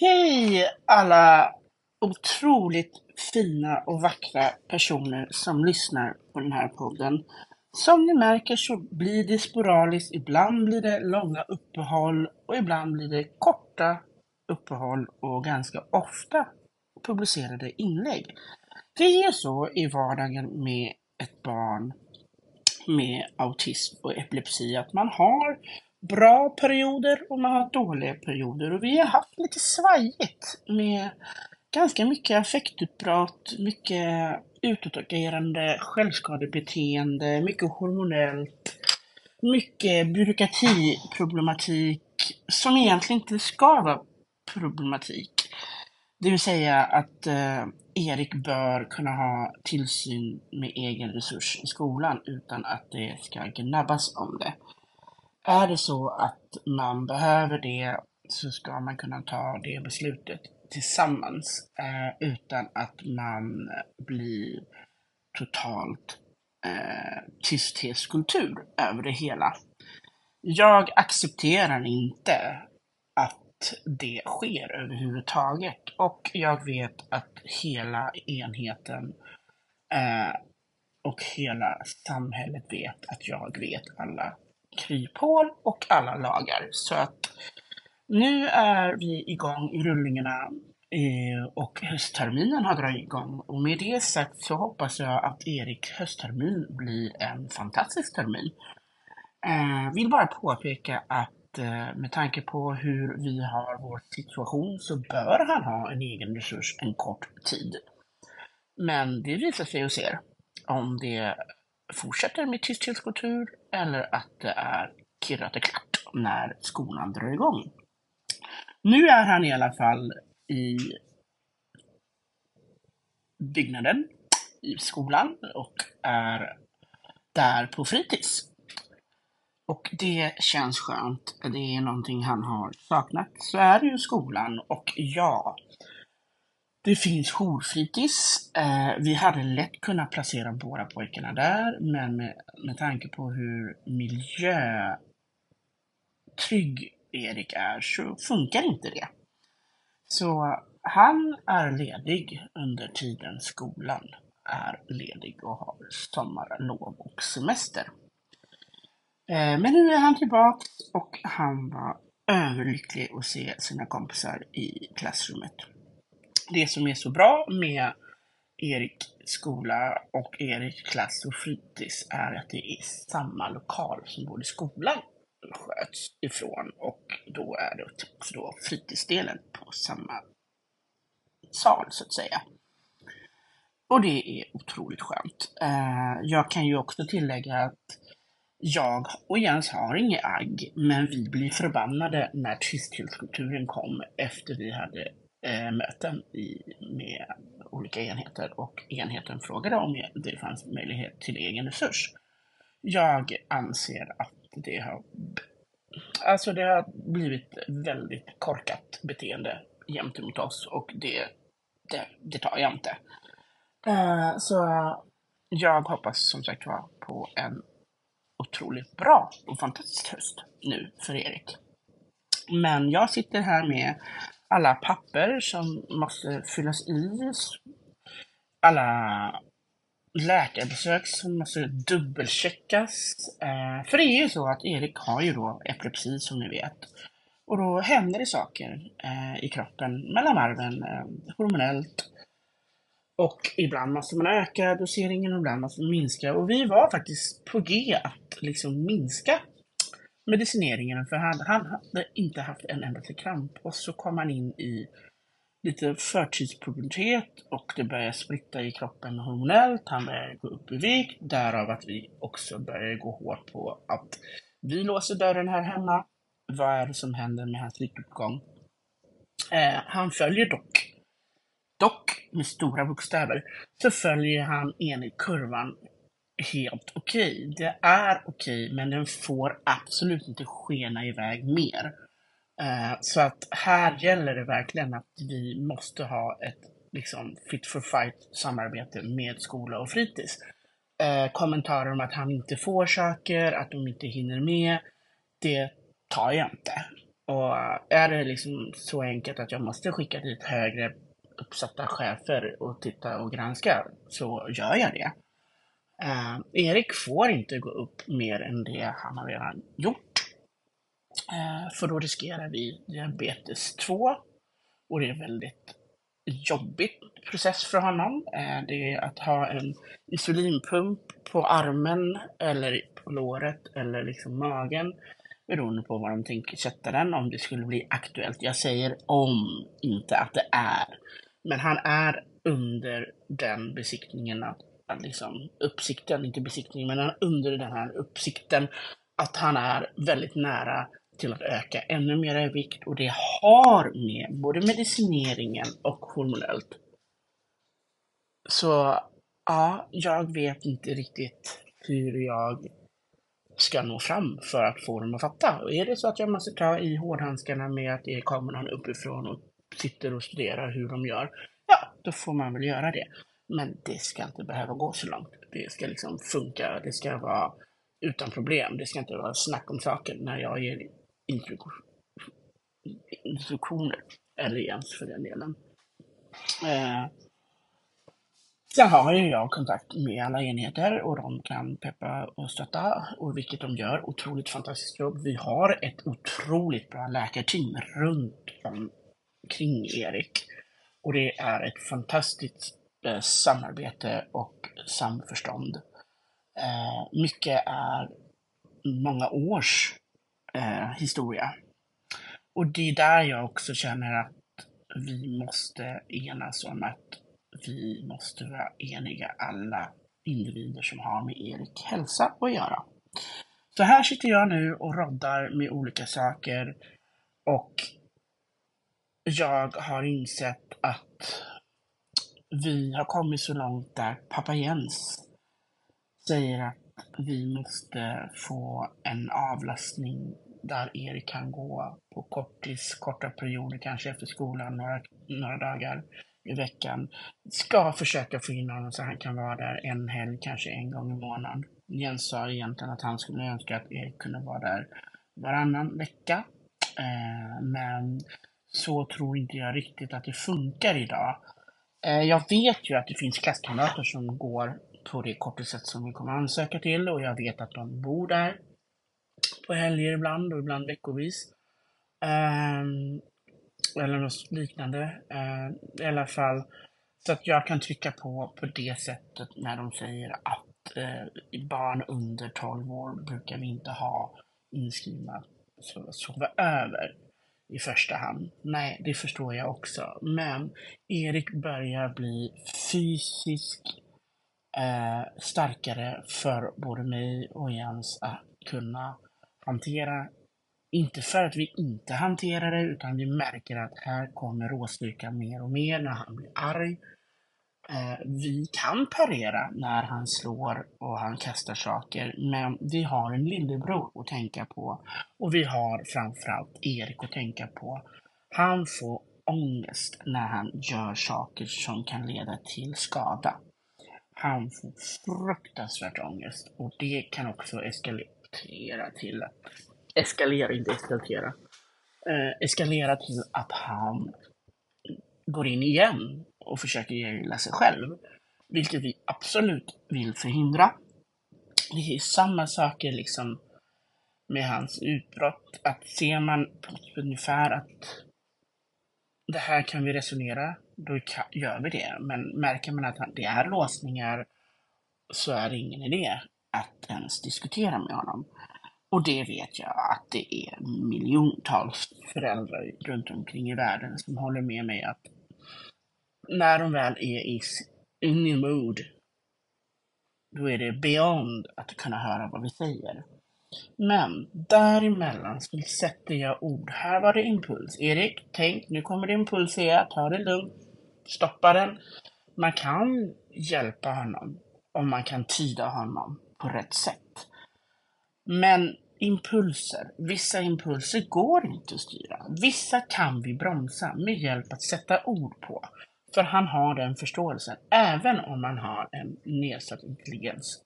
Hej alla otroligt fina och vackra personer som lyssnar på den här podden. Som ni märker så blir det sporadiskt, ibland blir det långa uppehåll och ibland blir det korta uppehåll och ganska ofta publicerade inlägg. Det är så i vardagen med ett barn med autism och epilepsi att man har bra perioder och man har dåliga perioder. Och vi har haft lite svajigt med ganska mycket affektutbrott, mycket utåtagerande självskadebeteende, mycket hormonellt, mycket byråkratiproblematik som egentligen inte ska vara problematik. Det vill säga att eh, Erik bör kunna ha tillsyn med egen resurs i skolan utan att det ska gnabbas om det. Är det så att man behöver det så ska man kunna ta det beslutet tillsammans eh, utan att man blir totalt eh, tysthetskultur över det hela. Jag accepterar inte att det sker överhuvudtaget och jag vet att hela enheten eh, och hela samhället vet att jag vet alla kryphål och alla lagar. Så att nu är vi igång i rullningarna eh, och höstterminen har dragit igång. Och med det sagt så hoppas jag att Erik hösttermin blir en fantastisk termin. Eh, vill bara påpeka att eh, med tanke på hur vi har vår situation så bör han ha en egen resurs en kort tid. Men det visar sig och ser om det fortsätter med tysthetskultur eller att det är kirrat och klart när skolan drar igång. Nu är han i alla fall i byggnaden i skolan och är där på fritids. Och det känns skönt. Det är någonting han har saknat. Så är det ju skolan och ja, det finns jourfritids. Eh, vi hade lätt kunnat placera båda pojkarna där, men med, med tanke på hur miljötrygg Erik är så funkar inte det. Så han är ledig under tiden skolan är ledig och har sommarlov och semester. Eh, men nu är han tillbaka och han var överlycklig att se sina kompisar i klassrummet det som är så bra med Erik skola och Erik klass och fritids är att det är samma lokal som både skolan sköts ifrån och då är det typ också då fritidsdelen på samma sal så att säga. Och det är otroligt skönt. Eh, jag kan ju också tillägga att jag och Jens har inget agg, men vi blir förbannade när tysthetskulturen kom efter vi hade Eh, möten i, med olika enheter och enheten frågade om det fanns möjlighet till egen resurs. Jag anser att det har, alltså det har blivit väldigt korkat beteende gentemot oss och det, det, det tar jag inte. Eh, så jag hoppas som sagt var på en otroligt bra och fantastisk höst nu för Erik. Men jag sitter här med alla papper som måste fyllas i, alla läkarbesök som måste dubbelcheckas. Eh, för det är ju så att Erik har ju då epilepsi som ni vet. Och då händer det saker eh, i kroppen, mellan varven, eh, hormonellt. Och ibland måste man öka doseringen och ibland måste man minska. Och vi var faktiskt på G att liksom minska medicineringen för han, han hade inte haft en enda kramp och så kom han in i lite förtidspubertet och det började spritta i kroppen hormonellt. Han började gå upp i vikt, därav att vi också började gå hårt på att vi låser dörren här hemma. Vad är det som händer med hans viktuppgång? Eh, han följer dock, dock med stora bokstäver, så följer han enligt kurvan helt okej. Okay. Det är okej, okay, men den får absolut inte skena iväg mer. Uh, så att här gäller det verkligen att vi måste ha ett liksom fit for fight samarbete med skola och fritids. Eh, uh, kommentarer om att han inte får saker, att de inte hinner med, det tar jag inte. Och är det liksom så enkelt att jag måste skicka dit högre uppsatta chefer och titta och granska så gör jag det. Eh, Erik får inte gå upp mer än det han har redan gjort. Eh, för då riskerar vi diabetes 2 och det är väldigt jobbig process för honom. Eh, det är att ha en insulinpump på armen eller på låret eller liksom magen beroende på vad de tänker sätta den om det skulle bli aktuellt. Jag säger om, inte att det är. Men han är under den besiktningen, att liksom, uppsikten, inte besiktningen, men under den här uppsikten att han är väldigt nära till att öka ännu mer i vikt och det har med både medicineringen och hormonellt. Så ja, jag vet inte riktigt hur jag ska nå fram för att få dem att fatta. Och är det så att jag måste ta i hårdhandskarna med att det är kameran uppifrån och sitter och studerar hur de gör, ja, då får man väl göra det. Men det ska inte behöva gå så långt. Det ska liksom funka, det ska vara utan problem. Det ska inte vara snack om saker när jag ger instruktioner, eller ens för den delen. Eh, Sen har ju jag kontakt med alla enheter och de kan peppa och stötta, och vilket de gör. Otroligt fantastiskt jobb. Vi har ett otroligt bra läkarteam runt omkring Erik. Och det är ett fantastiskt eh, samarbete och samförstånd. Eh, mycket är många års eh, historia. Och det är där jag också känner att vi måste enas om att vi måste vara eniga alla individer som har med Erik hälsa att göra. Så här sitter jag nu och roddar med olika saker och jag har insett att vi har kommit så långt där pappa Jens säger att vi måste få en avlastning där Erik kan gå på kortis, korta perioder, kanske efter skolan, några, några dagar i veckan. Ska försöka få in honom så han kan vara där en helg, kanske en gång i månaden. Jens sa egentligen att han skulle önska att Erik kunde vara där varannan vecka. Eh, men så tror inte jag riktigt att det funkar idag. Eh, jag vet ju att det finns klasskamrater som går på det kortiset som vi kommer ansöka till och jag vet att de bor där på helger ibland och ibland veckovis. Ehm, eller något liknande. Ehm, I alla fall så att jag kan trycka på på det sättet när de säger att eh, barn under 12 år brukar vi inte ha inskrivna så sova över i första hand. Nej, det förstår jag också. Men Erik börjar bli fysiskt eh, starkare för både mig och Jens att kunna hantera. Inte för att vi inte hanterar det, utan vi märker att här kommer råstyrkan mer och mer när han blir arg. Eh, vi kan parera när han slår och han kastar saker, men vi har en lillebror att tänka på. Och vi har framförallt Erik att tänka på. Han får ångest när han gör saker som kan leda till skada. Han får fruktansvärt ångest och det kan också eskalera till att eskalera, inte eskalera. Eh, eskalera till att han går in igen och försöker gilla sig själv. Vilket vi absolut vill förhindra. Det är samma saker liksom med hans utbrott. Att ser man på typ ungefär att det här kan vi resonera, då gör vi det. Men märker man att det är låsningar så är det ingen idé att ens diskutera med honom. Och det vet jag att det är miljontals föräldrar runt omkring i världen som håller med mig att när de väl är i, in i mood, då är det beyond att kunna höra vad vi säger. Men däremellan så sätter jag ord. Här var det impuls. Erik, tänk, nu kommer det impuls här. Ta det lugnt. Stoppa den. Man kan hjälpa honom om man kan tyda honom på rätt sätt. Men impulser, vissa impulser går inte att styra. Vissa kan vi bromsa med hjälp att sätta ord på. För han har den förståelsen, även om man har en nedsatt intelligens.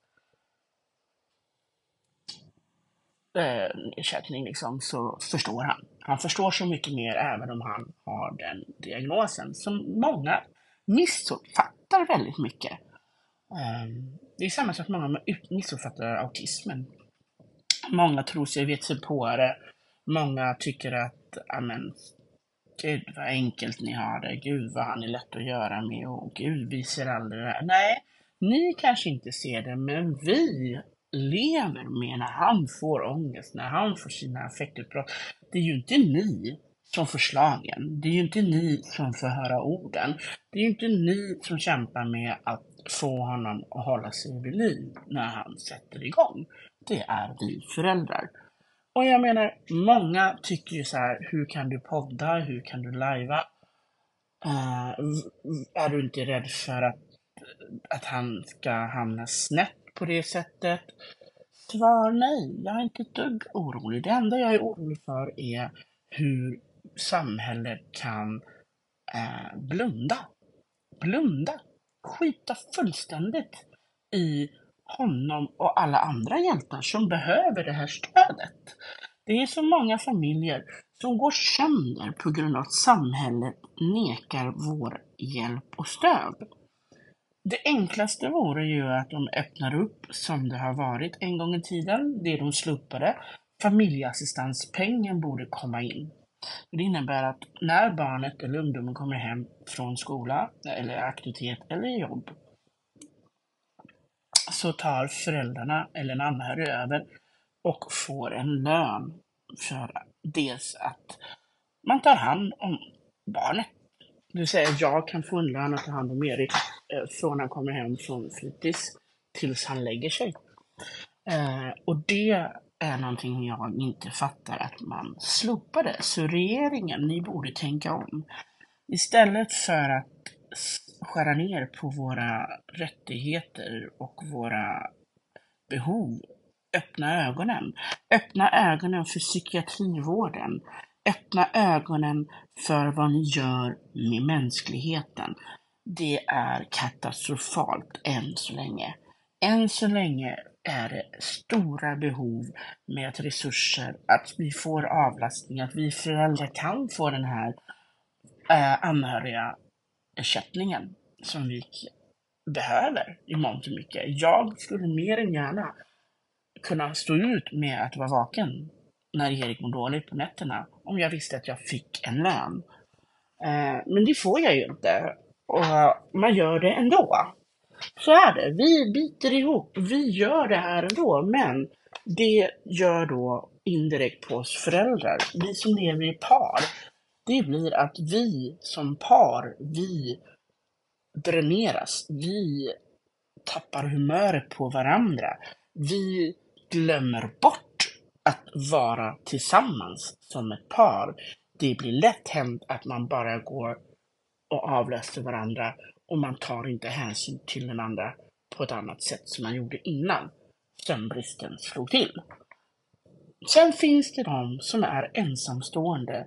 Eh, ersättning liksom, så förstår han. Han förstår så mycket mer även om han har den diagnosen som många missuppfattar väldigt mycket. Eh, det är samma sak många missuppfattar autismen. Många tror sig veta sig på det. Många tycker att, amen, gud vad enkelt ni har det, gud vad han är lätt att göra med och gud vi ser aldrig det här. Nej, ni kanske inte ser det, men vi lever med när han får ångest, när han får sina affektutbrott. Det är ju inte ni som får slagen. Det är ju inte ni som får höra orden. Det är ju inte ni som kämpar med att få honom att hålla sig vid liv när han sätter igång. Det är vi föräldrar. Och jag menar, många tycker ju så här, hur kan du podda, hur kan du lajva? Uh, är du inte rädd för att, att han ska hamna snett på det sättet? Svar nej, jag är inte ett dugg orolig. Det enda jag är orolig för är hur samhället kan uh, blunda. Blunda. Skita fullständigt i honom och alla andra hjältar som behöver det här stödet. Det är så många familjer som går sönder på grund av att samhället nekar vår hjälp och stöd. Det enklaste vore ju att de öppnar upp som det har varit en gång i tiden, det de slopade. Familjeassistanspengen borde komma in. Det innebär att när barnet eller ungdomen kommer hem från skola eller aktivitet eller jobb så tar föräldrarna eller en anhörig över och får en lön för dels att man tar hand om barnet. Det vill säga, jag kan få en lön att ta hand om Erik eh, från han kommer hem från fritids tills han lägger sig. Eh, och det är någonting jag inte fattar att man slopade. Så regeringen, ni borde tänka om. Istället för att skära ner på våra rättigheter och våra behov. Öppna ögonen. Öppna ögonen för psykiatrivården. Öppna ögonen för vad ni gör med mänskligheten. Det är katastrofalt än så länge. Än så länge är det stora behov med resurser, att vi får avlastning, att vi föräldrar kan få den här eh, anhöriga ersättningen som vi behöver i mångt och mycket. Jag skulle mer än gärna kunna stå ut med att vara vaken när Erik mår dåligt på nätterna om jag visste att jag fick en lön. Eh, men det får jag ju inte och man gör det ändå. Så är det. Vi biter ihop. Vi gör det här ändå, men det gör då indirekt på oss föräldrar. Vi som lever i par det blir att vi som par, vi dräneras. Vi tappar humöret på varandra. Vi glömmer bort att vara tillsammans som ett par. Det blir lätt hänt att man bara går och avlöser varandra och man tar inte hänsyn till den andra på ett annat sätt som man gjorde innan sömnbristen slog till. Sen finns det de som är ensamstående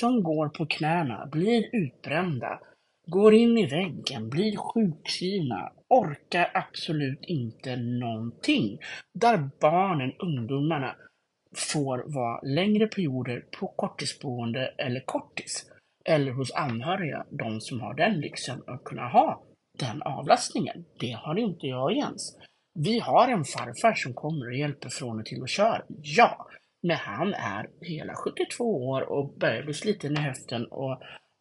som går på knäna, blir utbrända, går in i väggen, blir sjukskrivna, orkar absolut inte någonting. Där barnen, ungdomarna, får vara längre perioder på korttidsboende eller kortis. Eller hos anhöriga, de som har den lyxen att kunna ha den avlastningen. Det har inte jag ens. Vi har en farfar som kommer och hjälper från och till och kör. Ja, men han är hela 72 år och börjar bli sliten i höften och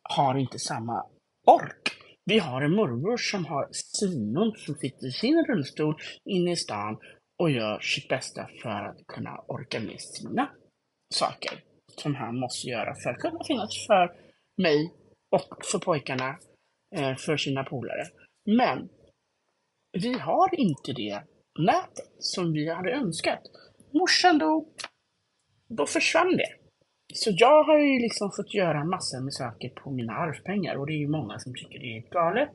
har inte samma ork. Vi har en morbror som har svinont som sitter i sin rullstol inne i stan och gör sitt bästa för att kunna orka med sina saker som han måste göra för att kunna finnas för mig och för pojkarna, eh, för sina polare. Men vi har inte det nätet som vi hade önskat. Morsan dog, då försvann det. Så jag har ju liksom fått göra massor med saker på mina arvspengar och det är ju många som tycker det är galet.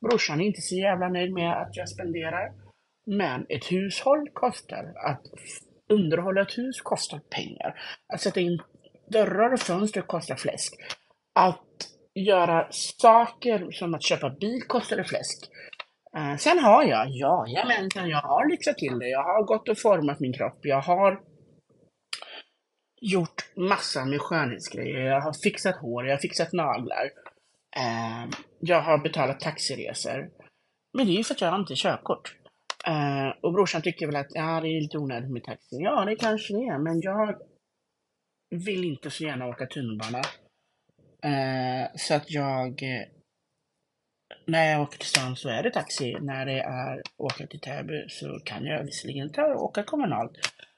Brorsan är inte så jävla nöjd med att jag spenderar. Men ett hushåll kostar. Att underhålla ett hus kostar pengar. Att sätta in dörrar och fönster kostar fläsk. Att göra saker som att köpa bil kostar fläsk. Eh, sen har jag, ja, jajamensan, jag har lyxat till det. Jag har gått och format min kropp. Jag har gjort massa med skönhetsgrejer. Jag har fixat hår, jag har fixat naglar. Eh, jag har betalat taxiresor. Men det är ju för att jag har inte körkort. Eh, och brorsan tycker väl att ja, det är lite onödigt med taxi. Ja, det kanske det är, men jag vill inte så gärna åka tunnelbana. Eh, så att jag... Eh, när jag åker till stan så är det taxi. När det är åka till Täby så kan jag visserligen ta och åka kommunalt.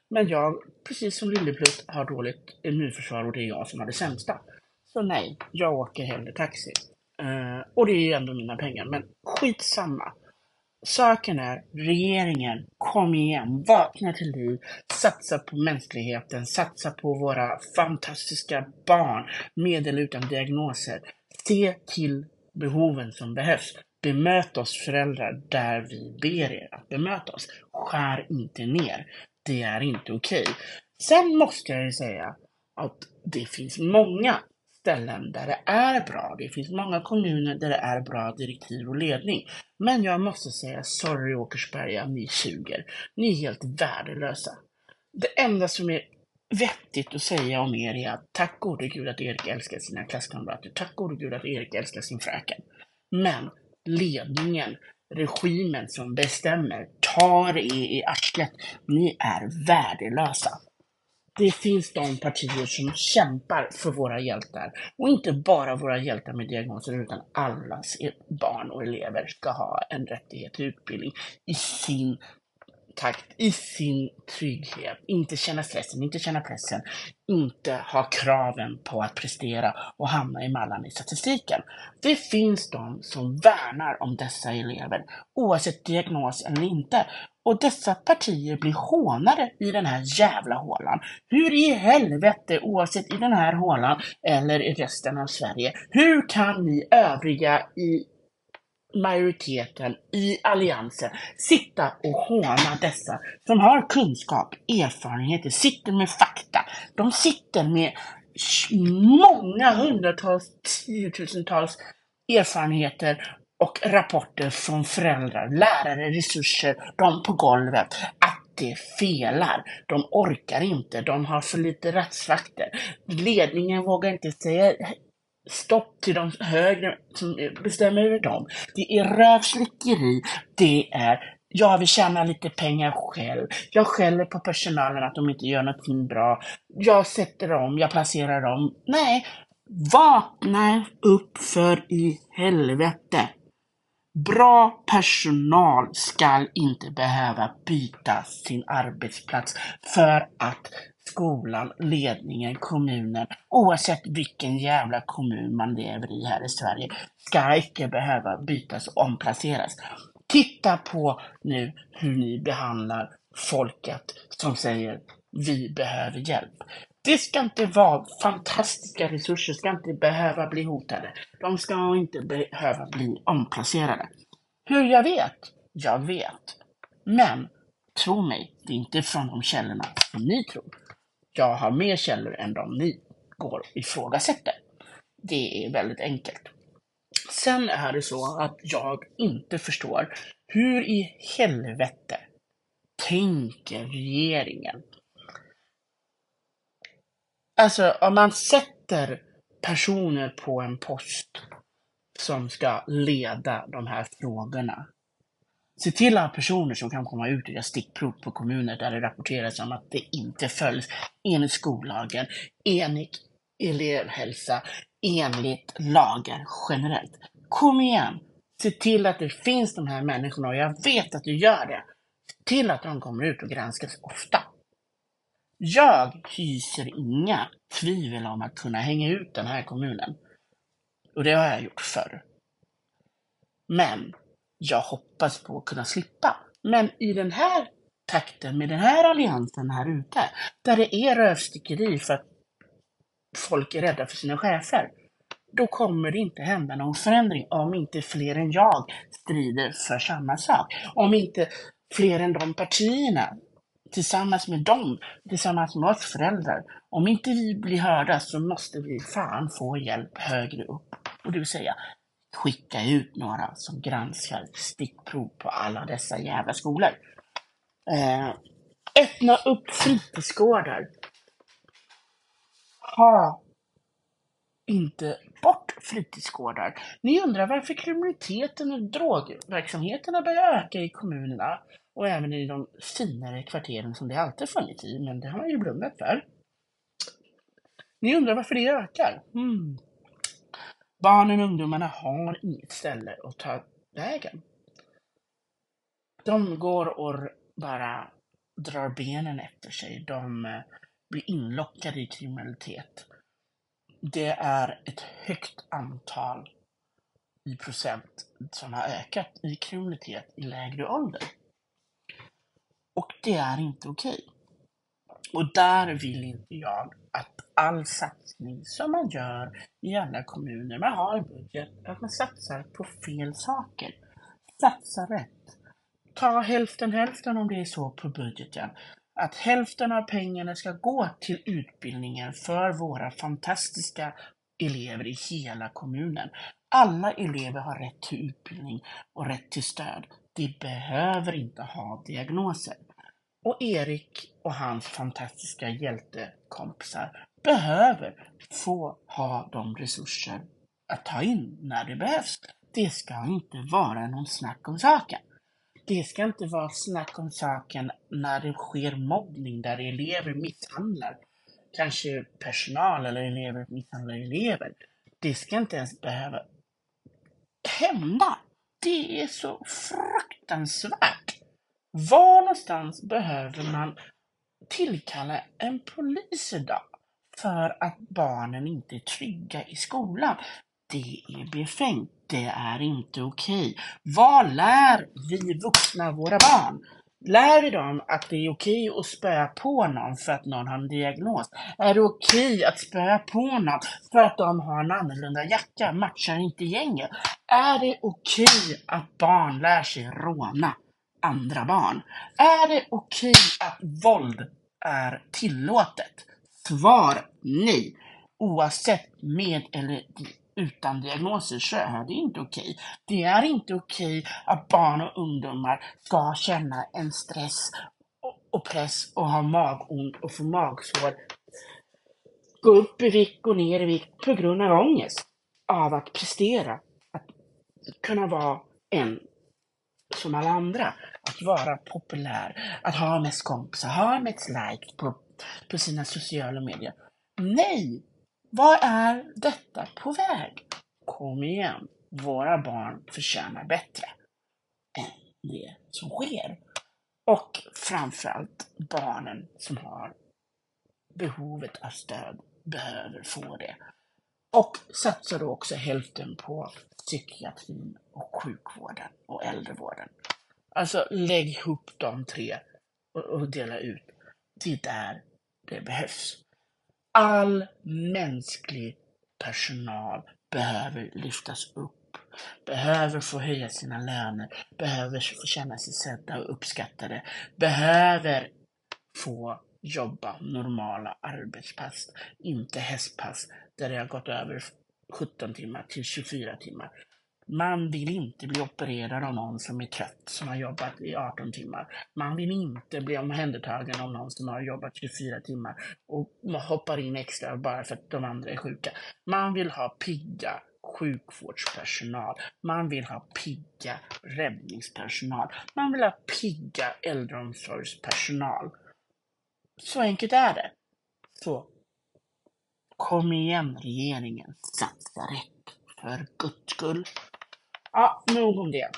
Men jag, precis som Lilleplutt, har dåligt immunförsvar och det är jag som har det sämsta. Så nej, jag åker hellre taxi. Uh, och det är ju ändå mina pengar, men skitsamma. Saken är, regeringen, kom igen, vakna till liv, satsa på mänskligheten, satsa på våra fantastiska barn med eller utan diagnoser. Se till behoven som behövs. Bemöt oss föräldrar där vi ber er att bemöta oss. Skär inte ner. Det är inte okej. Okay. Sen måste jag ju säga att det finns många ställen där det är bra. Det finns många kommuner där det är bra direktiv och ledning. Men jag måste säga, sorry Åkersberga, ni suger. Ni är helt värdelösa. Det enda som är vettigt att säga om er är att tack gode gud att Erik älskar sina klasskamrater. Tack gode gud att Erik älskar sin fröken. Men ledningen, regimen som bestämmer, tar er i arslet. Ni är värdelösa. Det finns de partier som kämpar för våra hjältar. Och inte bara våra hjältar med diagnoser, utan allas barn och elever ska ha en rättighet till utbildning i sin takt, i sin trygghet. Inte känna stressen, inte känna pressen, inte ha kraven på att prestera och hamna i mallan i statistiken. Det finns de som värnar om dessa elever, oavsett diagnos eller inte. Och dessa partier blir hånade i den här jävla hålan. Hur i helvete, oavsett i den här hålan eller i resten av Sverige, hur kan ni övriga i majoriteten i alliansen sitta och håna dessa som har kunskap, erfarenheter, sitter med fakta. De sitter med många hundratals, tiotusentals erfarenheter och rapporter från föräldrar, lärare, resurser, de på golvet, att det felar. De orkar inte, de har för lite rättsvakter. Ledningen vågar inte säga stopp till de högre som bestämmer över dem. Det är rövslickeri. Det är jag vill tjäna lite pengar själv. Jag skäller på personalen att de inte gör någonting bra. Jag sätter dem, jag placerar dem. Nej, vakna upp för i helvete. Bra personal skall inte behöva byta sin arbetsplats för att skolan, ledningen, kommunen, oavsett vilken jävla kommun man lever i här i Sverige, ska icke behöva bytas och omplaceras. Titta på nu hur ni behandlar folket som säger vi behöver hjälp. Det ska inte vara fantastiska resurser, ska inte behöva bli hotade. De ska inte behöva bli omplacerade. Hur jag vet? Jag vet. Men tro mig, det är inte från de källorna som ni tror. Jag har mer källor än de ni går och ifrågasätter. Det är väldigt enkelt. Sen är det så att jag inte förstår hur i helvete tänker regeringen? Alltså, om man sätter personer på en post som ska leda de här frågorna Se till att ha personer som kan komma ut och göra stickprov på kommuner där det rapporteras om att det inte följs enligt skollagen, enligt elevhälsa, enligt lagar generellt. Kom igen! Se till att det finns de här människorna och jag vet att du gör det. Se till att de kommer ut och granskas ofta. Jag hyser inga tvivel om att kunna hänga ut den här kommunen. Och det har jag gjort förr. Men jag hoppas på att kunna slippa. Men i den här takten, med den här alliansen här ute, där det är rövstickeri för att folk är rädda för sina chefer, då kommer det inte hända någon förändring om inte fler än jag strider för samma sak. Om inte fler än de partierna, tillsammans med dem, tillsammans med oss föräldrar, om inte vi blir hörda så måste vi fan få hjälp högre upp. Och det vill säga, skicka ut några som granskar stickprov på alla dessa jävla skolor. Eh, öppna upp fritidsgårdar. ha inte bort fritidsgårdar. Ni undrar varför kriminaliteten och drogverksamheterna börjar öka i kommunerna och även i de finare kvarteren som det alltid funnits i, men det har man ju blundat för. Ni undrar varför det ökar? Hmm. Barnen och ungdomarna har inget ställe att ta vägen. De går och bara drar benen efter sig. De eh, blir inlockade i kriminalitet. Det är ett högt antal i procent som har ökat i kriminalitet i lägre ålder. Och det är inte okej. Och där vill inte jag att all satsning som man gör i alla kommuner, man har en budget, att man satsar på fel saker. Satsa rätt. Ta hälften hälften om det är så på budgeten. Att hälften av pengarna ska gå till utbildningen för våra fantastiska elever i hela kommunen. Alla elever har rätt till utbildning och rätt till stöd. De behöver inte ha diagnoser. Och Erik och hans fantastiska hjältekompisar behöver få ha de resurser att ta in när det behövs. Det ska inte vara någon snack om saken. Det ska inte vara snack om saken när det sker mobbning, där elever misshandlar kanske personal eller elever misshandlar elever. Det ska inte ens behöva hända. Det är så fruktansvärt. Var någonstans behöver man tillkalla en polis idag för att barnen inte är trygga i skolan? Det är befängt. Det är inte okej. Vad lär vi vuxna våra barn? Lär vi dem att det är okej att spöa på någon för att någon har en diagnos? Är det okej att spöa på någon för att de har en annorlunda jacka, matchar inte gänget? Är det okej att barn lär sig råna andra barn? Är det okej att våld är tillåtet? Svar nej. Oavsett med eller utan diagnoser så är det inte okej. Det är inte okej att barn och ungdomar ska känna en stress och press och ha magont och få magsår. Gå upp i vikt, gå ner i vikt på grund av ångest. Av att prestera. Att kunna vara en som alla andra. Att vara populär. Att ha mest kompisar, ha mest likes på, på sina sociala medier. Nej! Vad är detta på väg? Kom igen, våra barn förtjänar bättre än det som sker. Och framförallt barnen som har behovet av stöd behöver få det. Och satsa då också hälften på psykiatrin och sjukvården och äldrevården. Alltså lägg ihop de tre och, och dela ut. Det är där det behövs. All mänsklig personal behöver lyftas upp, behöver få höja sina löner, behöver få känna sig sedda och uppskattade, behöver få jobba normala arbetspass, inte hästpass där det har gått över 17 timmar till 24 timmar. Man vill inte bli opererad av någon som är trött, som har jobbat i 18 timmar. Man vill inte bli omhändertagen av någon som har jobbat 24 timmar och hoppar in extra bara för att de andra är sjuka. Man vill ha pigga sjukvårdspersonal. Man vill ha pigga räddningspersonal. Man vill ha pigga äldreomsorgspersonal. Så enkelt är det. Så kom igen regeringen, satsa rätt. För guds skull. Ja, nog om det.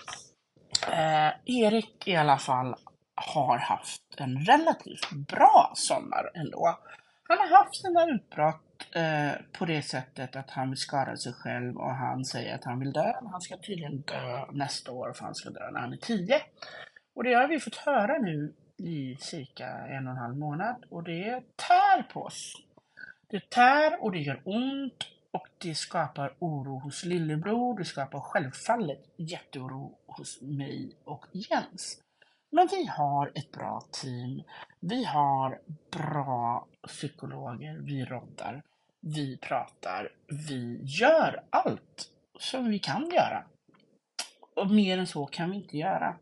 Eh, Erik i alla fall har haft en relativt bra sommar ändå. Han har haft sina utbrott eh, på det sättet att han vill skada sig själv och han säger att han vill dö. Han ska tydligen dö nästa år för han ska dö när han är tio. Och det har vi fått höra nu i cirka en och en halv månad och det tär på oss. Det tär och det gör ont och det skapar oro hos lillebror. Det skapar självfallet jätteoro hos mig och Jens. Men vi har ett bra team. Vi har bra psykologer. Vi roddar. Vi pratar. Vi gör allt som vi kan göra. Och mer än så kan vi inte göra.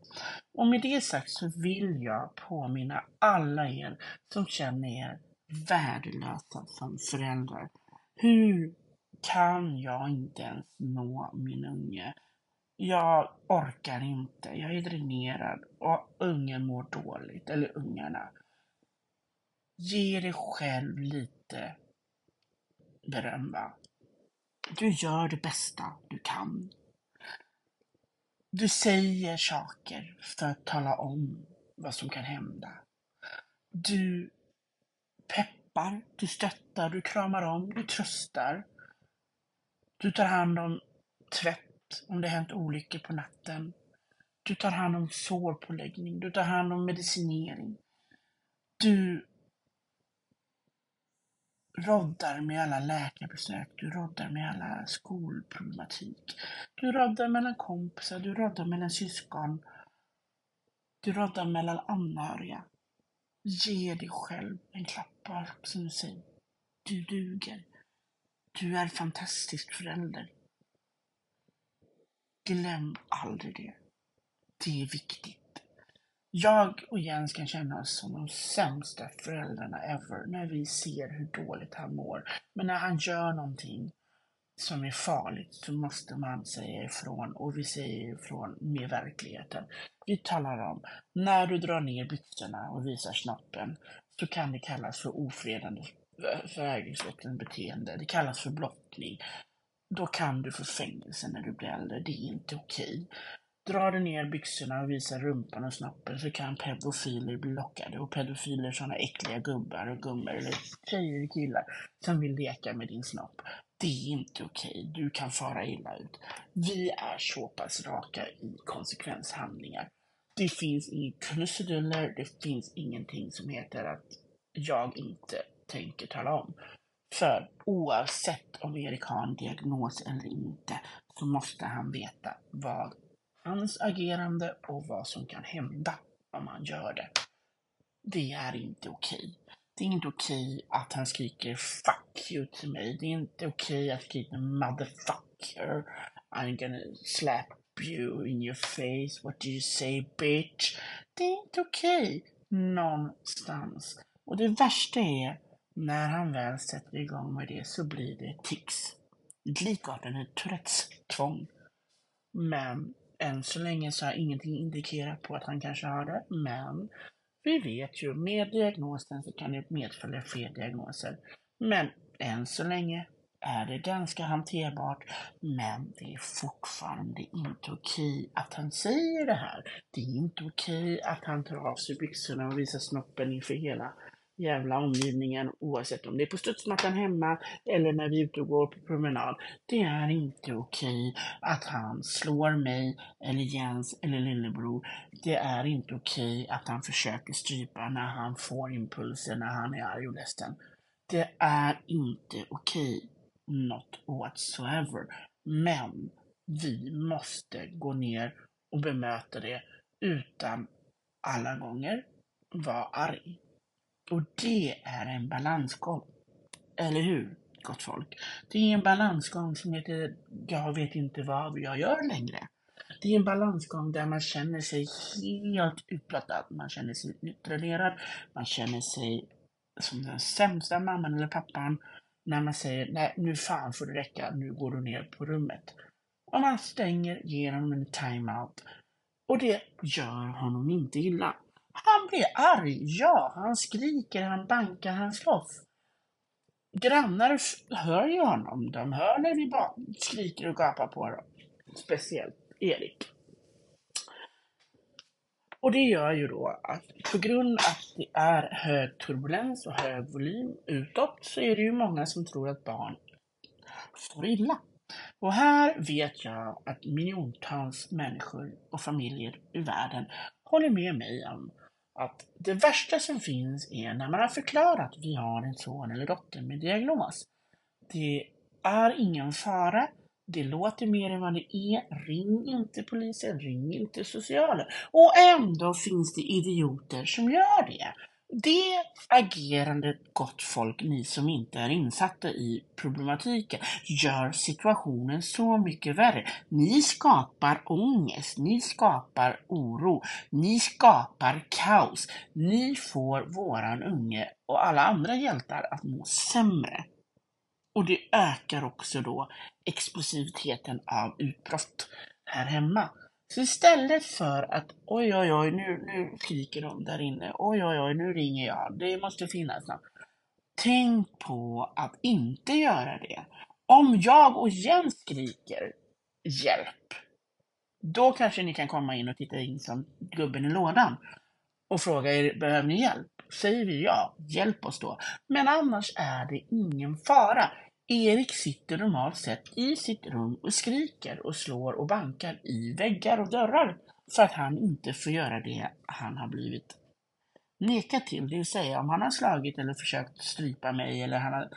Och med det sagt så vill jag påminna alla er som känner er värdelösa som föräldrar. Hur kan jag inte ens nå min unge? Jag orkar inte, jag är dränerad och ungen mår dåligt, eller ungarna. Ge dig själv lite beröm va? Du gör det bästa du kan. Du säger saker för att tala om vad som kan hända. Du peppar, du stöttar, du kramar om, du tröstar. Du tar hand om tvätt om det hänt olyckor på natten. Du tar hand om sårpåläggning, du tar hand om medicinering. Du roddar med alla läkarbesök, du roddar med alla skolproblematik. Du roddar mellan kompisar, du roddar mellan syskon. Du roddar mellan anhöriga. Ge dig själv en klapp på axeln och säg Du duger. Du är fantastisk förälder. Glöm aldrig det. Det är viktigt. Jag och Jens kan känna oss som de sämsta föräldrarna ever när vi ser hur dåligt han mår. Men när han gör någonting som är farligt så måste man säga ifrån och vi säger ifrån med verkligheten. Vi talar om, när du drar ner byxorna och visar snoppen så kan det kallas för ofredande eh, förvägringsväckande beteende. Det kallas för blottning. Då kan du få fängelse när du blir äldre. Det är inte okej. Drar du ner byxorna och visar rumpan och snoppen så kan pedofiler bli lockade. Och pedofiler är sådana äckliga gubbar och gummor, eller tjejer och killar, som vill leka med din snopp. Det är inte okej. Du kan fara illa ut. Vi är så pass raka i konsekvenshandlingar. Det finns inga krusiduller, det finns ingenting som heter att jag inte tänker tala om. För oavsett om Erik har en diagnos eller inte så måste han veta vad hans agerande och vad som kan hända om han gör det. Det är inte okej. Det är inte okej att han skriker 'fuck you' till mig. Det är inte okej att skrika 'motherfucker' I'm gonna slap you in your face. What do you say bitch? Det är inte okej någonstans. Och det värsta är när han väl sätter igång med det så blir det tics. Likartade Tourettes tvång. Men än så länge så har ingenting indikerat på att han kanske har det, men vi vet ju, med diagnosen så kan det medfölja fler diagnoser. Men än så länge är det ganska hanterbart, men det är fortfarande inte okej att han säger det här. Det är inte okej att han tar av sig byxorna och visar snoppen inför hela jävla omgivningen oavsett om det är på studsmattan hemma eller när vi är ute och går på promenad. Det är inte okej att han slår mig eller Jens eller lillebror. Det är inte okej att han försöker strypa när han får impulser när han är arg och ledsen. Det är inte okej. Not whatsoever. Men vi måste gå ner och bemöta det utan alla gånger vara arg. Och det är en balansgång. Eller hur, gott folk? Det är en balansgång som heter Jag vet inte vad jag gör längre. Det är en balansgång där man känner sig helt utblottad. Man känner sig neutralerad. Man känner sig som den sämsta mamman eller pappan när man säger nej, nu fan får det räcka, nu går du ner på rummet. Och man stänger genom en timeout. Och det gör honom inte illa. Han blir arg, ja. Han skriker, han bankar, han slåss. Grannar hör ju honom. De hör när vi bara skriker och gapar på dem. Speciellt Erik. Och det gör ju då att på grund av att det är hög turbulens och hög volym utåt så är det ju många som tror att barn får illa. Och här vet jag att miljontals människor och familjer i världen håller med mig om att det värsta som finns är när man har förklarat att vi har en son eller dotter med diagnos. Det är ingen fara. Det låter mer än vad det är. Ring inte polisen, ring inte socialen. Och ändå finns det idioter som gör det. Det agerandet, gott folk, ni som inte är insatta i problematiken, gör situationen så mycket värre. Ni skapar ångest, ni skapar oro, ni skapar kaos. Ni får våran unge och alla andra hjältar att må sämre. Och det ökar också då explosiviteten av utbrott här hemma. Så istället för att oj, oj, oj, nu, nu skriker de där inne, oj, oj, oj, nu ringer jag, det måste finnas något. Tänk på att inte göra det. Om jag och Jens skriker hjälp, då kanske ni kan komma in och titta in som gubben i lådan och fråga er, behöver ni hjälp? Säger vi ja, hjälp oss då. Men annars är det ingen fara. Erik sitter normalt sett i sitt rum och skriker och slår och bankar i väggar och dörrar för att han inte får göra det han har blivit nekad till. Det vill säga om han har slagit eller försökt strypa mig eller han har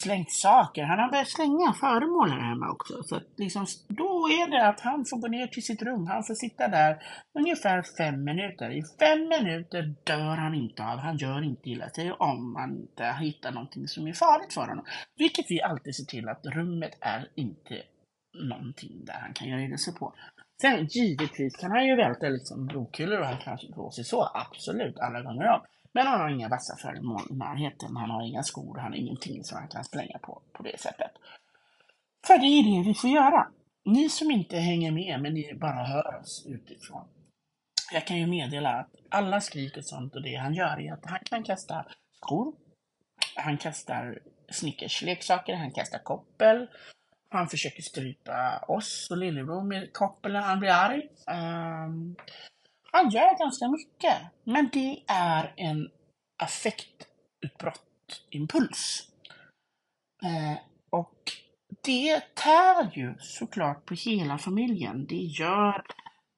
slängt saker. Han har börjat slänga föremål här hemma också. Så liksom, då är det att han får gå ner till sitt rum. Han får sitta där ungefär fem minuter. I fem minuter dör han inte av. Han gör inte illa sig om man inte hittar någonting som är farligt för honom. Vilket vi alltid ser till att rummet är inte någonting där han kan göra illa sig på. Sen givetvis kan han ju välta liksom blodkulor och han kan slå sig så, absolut, alla gånger om. Men han har inga vassa föremål i närheten. Han har inga skor, han har ingenting som han kan slänga på på det sättet. För det är det vi får göra. Ni som inte hänger med, men ni bara hör oss utifrån. Jag kan ju meddela att alla skrik och sånt och det han gör är att han kan kasta skor. Han kastar Snickers-leksaker, han kastar koppel. Han försöker strypa oss och lillebror med koppel när han blir arg. Um, han gör ganska mycket, men det är en affektutbrottimpuls. Eh, och det tär ju såklart på hela familjen. Det gör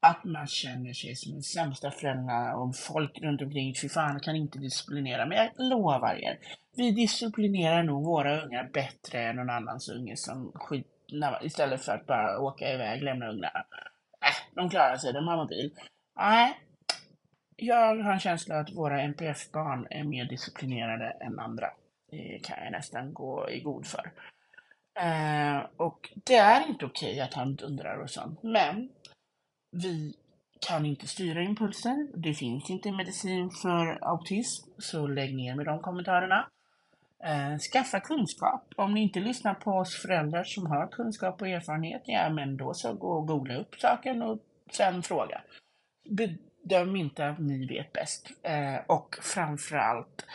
att man känner sig som den sämsta föräldrarna och folk runt omkring, fy fan, kan inte disciplinera. Men jag lovar er, vi disciplinerar nog våra ungar bättre än någon annans unge som skit, istället för att bara åka iväg, lämna ungarna. Äh, de klarar sig, de har mobil. Nej, jag har en känsla att våra NPF-barn är mer disciplinerade än andra. Det kan jag nästan gå i god för. Eh, och det är inte okej okay att han dundrar och sånt, men vi kan inte styra impulser. Det finns inte medicin för autism, så lägg ner med de kommentarerna. Eh, skaffa kunskap. Om ni inte lyssnar på oss föräldrar som har kunskap och erfarenhet, ja men då så gå och googla upp saken och sen fråga. Bedöm inte att ni vet bäst. Eh, och framförallt,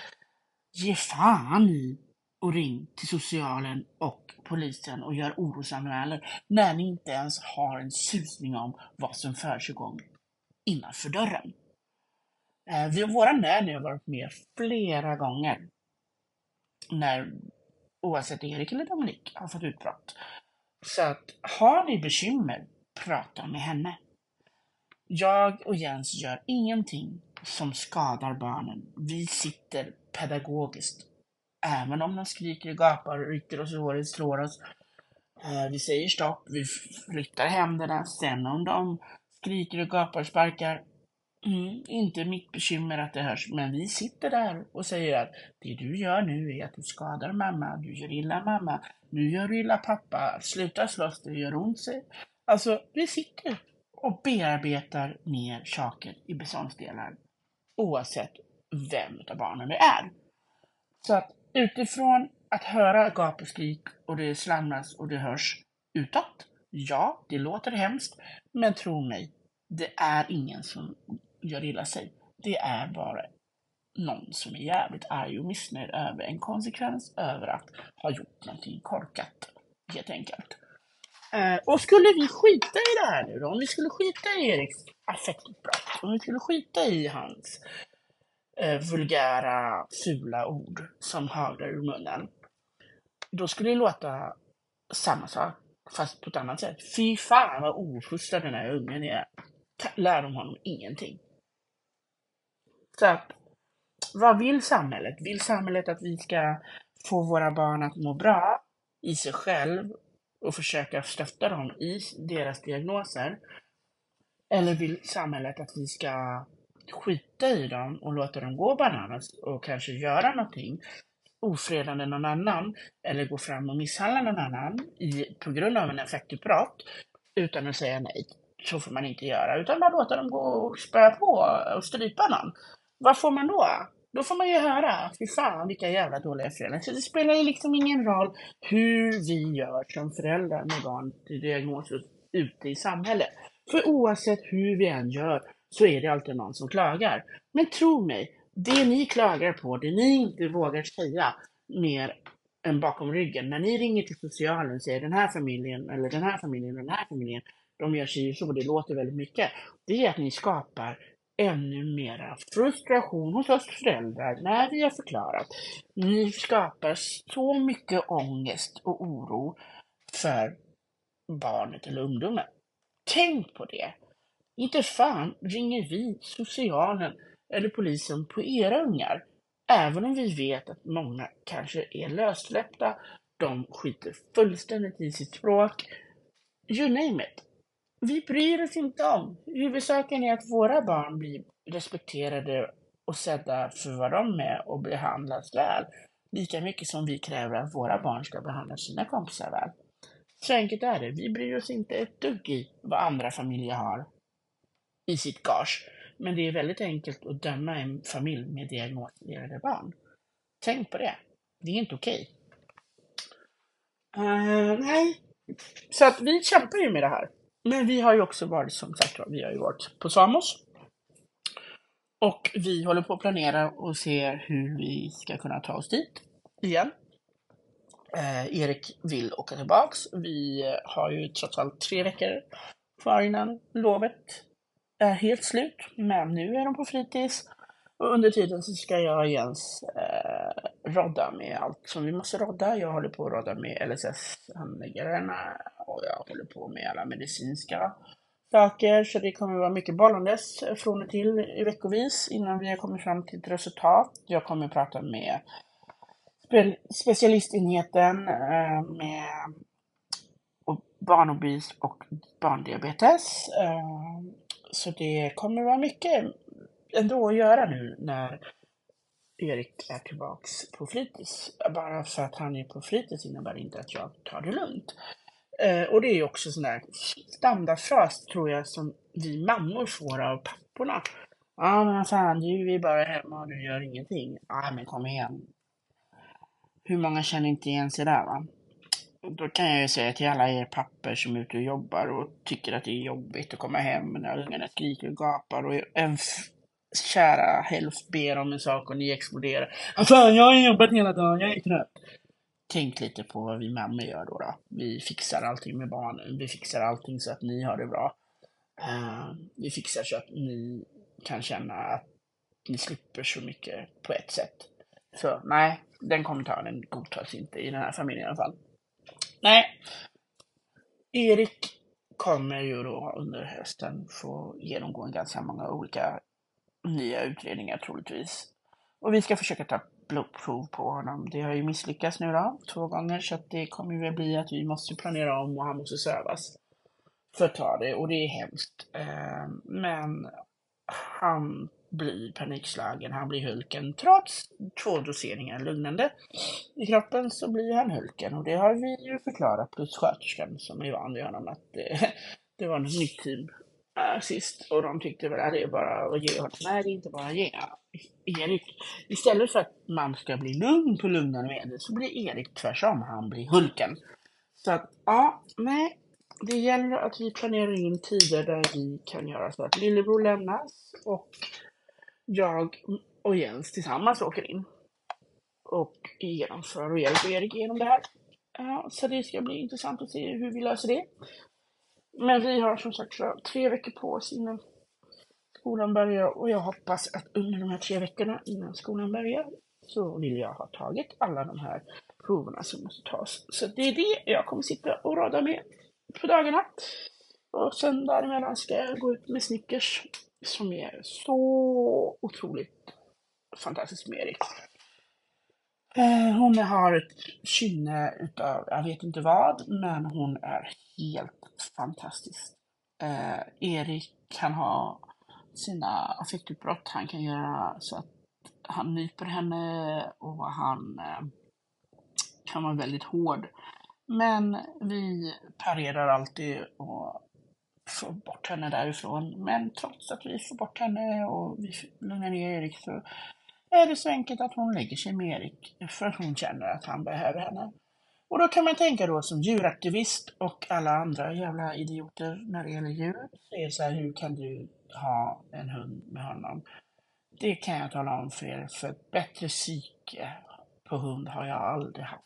ge fan i och ring till socialen och polisen och gör orosanmälan när ni inte ens har en susning om vad som försiggår innanför dörren. Eh, vi, våra nanny har varit med flera gånger när oavsett Erik eller Dominik har fått utbrott. Så att har ni bekymmer, prata med henne. Jag och Jens gör ingenting som skadar barnen. Vi sitter pedagogiskt. Även om de skriker, gapar, rycker oss i håret, slår oss. Eh, vi säger stopp, vi flyttar händerna. Sen om de skriker och gapar, sparkar. Mm, inte mitt bekymmer att det hörs, men vi sitter där och säger att det du gör nu är att du skadar mamma, du gör illa mamma, nu gör du illa pappa, sluta slåss, det gör ont sig. Alltså, vi sitter och bearbetar ner saker i beståndsdelar oavsett vem av barnen det är. Så att utifrån att höra gap och skrik och det slamras och det hörs utåt, ja, det låter hemskt, men tro mig, det är ingen som gör illa sig. Det är bara någon som är jävligt arg och missnöjd över en konsekvens över att ha gjort någonting korkat, helt enkelt. Eh, och skulle vi skita i det här nu då? Om vi skulle skita i Eriks affektutbrott, ah, om vi skulle skita i hans eh, vulgära, fula ord som haglar ur munnen. Då skulle det låta samma sak, fast på ett annat sätt. Fy fan vad ofostrad den här ungen är. Lär de honom ingenting. Så att, vad vill samhället? Vill samhället att vi ska få våra barn att må bra i sig själv och försöka stötta dem i deras diagnoser? Eller vill samhället att vi ska skita i dem och låta dem gå bananas och kanske göra någonting ofredande någon annan eller gå fram och misshandla någon annan i, på grund av en effektutbrott utan att säga nej. Så får man inte göra, utan bara låta dem gå och spöa på och strypa någon. Vad får man då? Då får man ju höra, fy fan vilka jävla dåliga föräldrar. Så det spelar ju liksom ingen roll hur vi gör som föräldrar med barn till diagnoser ute i samhället. För oavsett hur vi än gör så är det alltid någon som klagar. Men tro mig, det ni klagar på, det ni inte vågar säga mer än bakom ryggen, när ni ringer till socialen och säger den här familjen eller den här familjen och den här familjen, de gör sig ju så, det låter väldigt mycket. Det är att ni skapar ännu mera frustration hos oss föräldrar när vi har förklarat. Ni skapar så mycket ångest och oro för barnet eller ungdomen. Tänk på det! Inte fan ringer vi socialen eller polisen på era ungar. Även om vi vet att många kanske är lössläppta, de skiter fullständigt i sitt språk. You name it. Vi bryr oss inte om. Huvudsaken är att våra barn blir respekterade och sedda för vad de är och behandlas väl. Lika mycket som vi kräver att våra barn ska behandla sina kompisar väl. Så enkelt är det. Vi bryr oss inte ett dugg i vad andra familjer har i sitt gage. Men det är väldigt enkelt att döma en familj med diagnostiserade barn. Tänk på det. Det är inte okej. Uh, nej. Så att vi kämpar ju med det här. Men vi har ju också varit, som sagt vi har ju varit på Samos. Och vi håller på att planera och se hur vi ska kunna ta oss dit igen. Eh, Erik vill åka tillbaks. Vi har ju trots allt tre veckor kvar innan lovet är helt slut. Men nu är de på fritids. Och under tiden så ska jag och Jens eh, rodda med allt som vi måste rodda. Jag håller på att rodda med LSS-handläggarna och jag håller på med alla medicinska saker. Så det kommer vara mycket bollandes från och till i veckovis innan vi har kommit fram till ett resultat. Jag kommer att prata med specialistenheten eh, med barnobis och barndiabetes. Eh, så det kommer vara mycket ändå att göra nu när Erik är tillbaks på fritids. Bara för att han är på fritids innebär inte att jag tar det lugnt. Eh, och det är också sån där standardfras tror jag som vi mammor får av papporna. Ja men fan du är bara hemma och du gör ingenting. Ja men kom igen. Hur många känner inte igen sig där va? Då kan jag ju säga till alla er papper som är ute och jobbar och tycker att det är jobbigt att komma hem när ungarna skriker och gapar och en kära hälft ber om en sak och ni exploderar. Alltså, jag har jobbat hela dagen, jag är trött. Tänk lite på vad vi mammor gör då, då. Vi fixar allting med barnen. Vi fixar allting så att ni har det bra. Uh, vi fixar så att ni kan känna att ni slipper så mycket på ett sätt. Så nej, den kommentaren godtas inte i den här familjen i alla fall. Nej. Erik kommer ju då under hösten få genomgå en ganska många olika nya utredningar troligtvis. Och vi ska försöka ta blodprov på honom. Det har ju misslyckats nu då, två gånger, så att det kommer väl bli att vi måste planera om och han måste sövas för att ta det. Och det är hemskt. Eh, men han blir panikslagen, han blir Hulken. Trots två doseringar lugnande i kroppen så blir han Hulken och det har vi ju förklarat plus sköterskan som är van vid honom att det, eh, det var något nytt team äh, sist och de tyckte väl att det är bara att ge honom. Nej, det är inte bara att ge Erik. Istället för att man ska bli lugn på lugnande medel så blir Erik tvärtom. han blir Hulken. Så att, ja, nej, det gäller att vi planerar in tider där vi kan göra så att lillebror lämnas och jag och Jens tillsammans åker in och genomför och hjälper Erik igenom det här. Ja, så det ska bli intressant att se hur vi löser det. Men vi har som sagt tre veckor på oss innan skolan börjar och jag hoppas att under de här tre veckorna innan skolan börjar så vill jag ha tagit alla de här proverna som måste tas. Så det är det jag kommer sitta och rada med på dagarna. Och sen däremellan ska jag gå ut med Snickers som är så otroligt fantastiskt med Erik. Eh, hon har ett kynne utav, jag vet inte vad, men hon är helt fantastisk. Eh, Erik kan ha sina affektutbrott. Han kan göra så att han nyper henne och han eh, kan vara väldigt hård. Men vi parerar alltid och får bort henne därifrån. Men trots att vi får bort henne och vi lugnar ner Erik så är det så enkelt att hon lägger sig med Erik för att hon känner att han behöver henne. Och då kan man tänka då som djuraktivist och alla andra jävla idioter när det gäller djur. Så är det så här, hur kan du ha en hund med honom? Det kan jag tala om för er, för ett bättre psyke på hund har jag aldrig haft.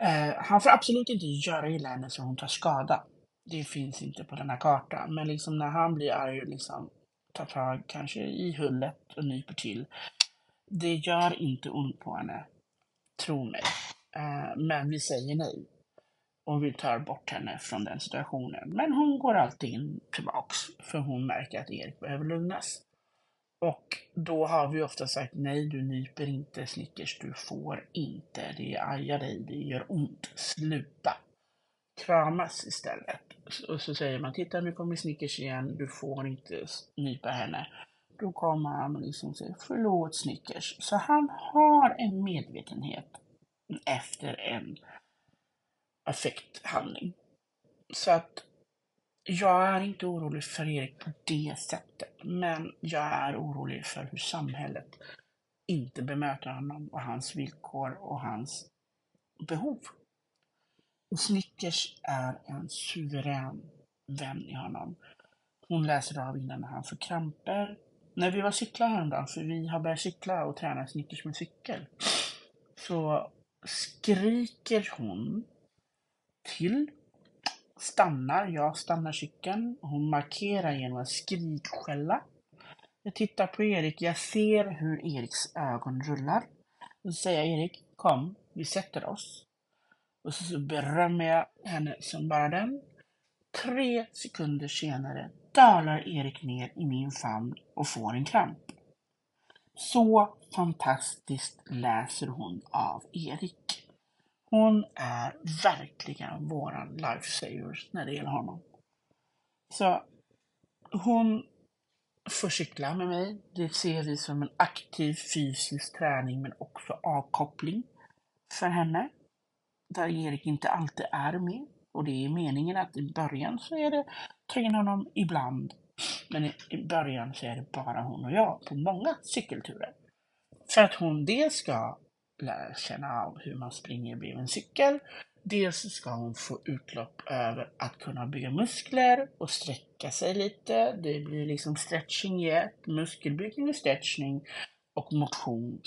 Eh, han får absolut inte göra illa henne så hon tar skada. Det finns inte på den här kartan. Men liksom när han blir arg liksom tar tag kanske i hullet och nyper till. Det gör inte ont på henne. Tro mig. Eh, men vi säger nej. Och vi tar bort henne från den situationen. Men hon går alltid in tillbaks. För hon märker att Erik behöver lugnas. Och då har vi ofta sagt nej, du nyper inte Snickers, du får inte. Det ajar dig, det gör ont. Sluta. Kramas istället. Och så säger man, titta nu kommer Snickers igen, du får inte nypa henne. Då kommer han och liksom säger, förlåt Snickers. Så han har en medvetenhet efter en affekthandling. Så att jag är inte orolig för Erik på det sättet, men jag är orolig för hur samhället inte bemöter honom och hans villkor och hans behov. Och Snickers är en suverän vän i honom. Hon läser av innan han får kramper. När vi var cykla häromdagen, för vi har börjat cykla och träna Snickers med cykel, så skriker hon till stannar, jag stannar cykeln. Hon markerar genom att skrikskälla. Jag tittar på Erik, jag ser hur Eriks ögon rullar. Då så säger jag Erik, kom, vi sätter oss. Och så, så berömmer jag henne som bara den. Tre sekunder senare dalar Erik ner i min famn och får en kramp. Så fantastiskt läser hon av Erik. Hon är verkligen våran lifesaver när det gäller honom. Så hon får cykla med mig. Det ser vi som en aktiv fysisk träning men också avkoppling för henne. Där Erik inte alltid är med. Och det är meningen att i början så är det träna honom ibland. Men i början så är det bara hon och jag på många cykelturer. För att hon dels ska lära känna av hur man springer bredvid en cykel. Dels ska hon få utlopp över att kunna bygga muskler och sträcka sig lite. Det blir liksom stretching i ett, muskelbyggning och stretchning och motion.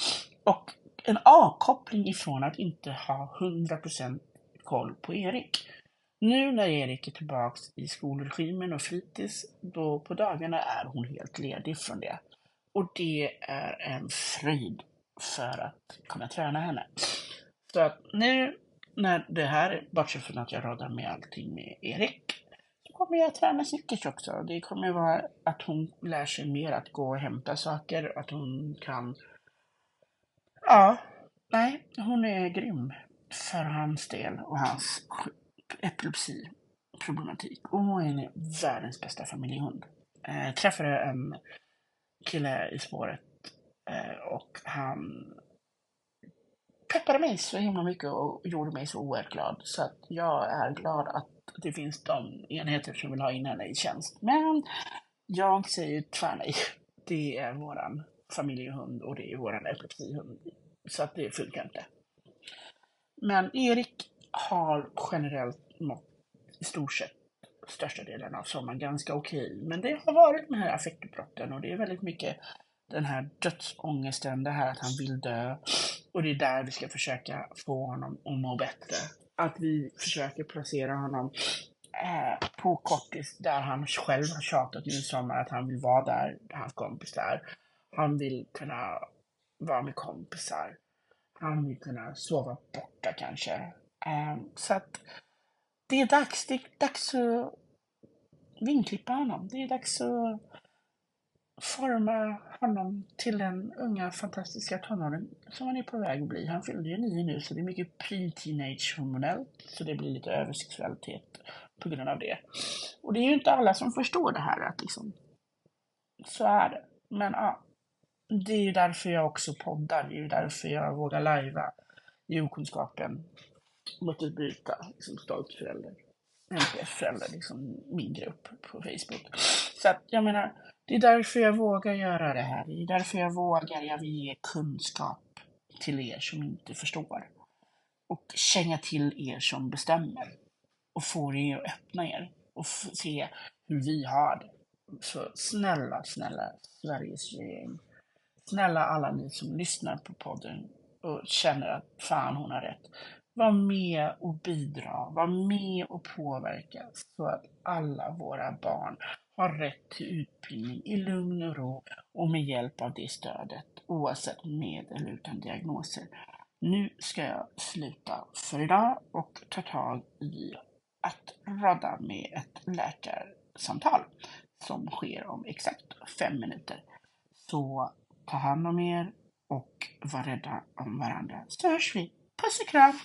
Och en avkoppling ifrån att inte ha 100% koll på Erik. Nu när Erik är tillbaks i skolregimen och fritids, då på dagarna är hon helt ledig från det. Och det är en fröjd för att kunna träna henne. Så att nu när det här, bortsett från att jag råddar med allting med Erik, så kommer jag träna Snickers också. Det kommer vara att hon lär sig mer att gå och hämta saker, att hon kan... Ja, nej, hon är grym för hans del och hans epilepsiproblematik. Och hon är världens bästa familjehund. Jag eh, träffade en kille i spåret Eh, och han peppade mig så himla mycket och gjorde mig så oerhört glad. Så att jag är glad att det finns de enheter som vill ha in henne i tjänst. Men jag säger tvärnej. Det är våran familjehund och det är våran epilepsihund. Så att det funkar inte. Men Erik har generellt mått i stort sett största delen av sommaren ganska okej. Okay. Men det har varit med här affektutbrotten och det är väldigt mycket den här dödsångesten, det här att han vill dö. Och det är där vi ska försöka få honom att må bättre. Att vi försöker placera honom eh, på kortis där han själv har tjatat nu i sommar att han vill vara där, hans kompis där. Han vill kunna vara med kompisar. Han vill kunna sova borta kanske. Ehm, så att det är dags. Det är dags att vinklippa honom. Det är dags att forma honom till den unga fantastiska tonåring som han är på väg att bli. Han fyllde ju nio nu så det är mycket pre-teenage hormonellt så det blir lite översexualitet på grund av det. Och det är ju inte alla som förstår det här att liksom så är det. Men ja, det är ju därför jag också poddar. Det är ju därför jag vågar lajva Djurkunskapen mot att byta liksom stolt förälder. NPF-förälder, liksom min grupp på Facebook. Så att jag menar, det är därför jag vågar göra det här. Det är därför jag vågar, jag vill ge kunskap till er som inte förstår. Och känga till er som bestämmer. Och få er att öppna er och se hur vi har det. Så snälla, snälla Sveriges regering. Snälla alla ni som lyssnar på podden och känner att fan hon har rätt. Var med och bidra, var med och påverka så att alla våra barn har rätt till utbildning i lugn och ro och med hjälp av det stödet oavsett med eller utan diagnoser. Nu ska jag sluta för idag och ta tag i att radda med ett läkarsamtal som sker om exakt fem minuter. Så ta hand om er och var rädda om varandra så hörs vi. Puss och kram!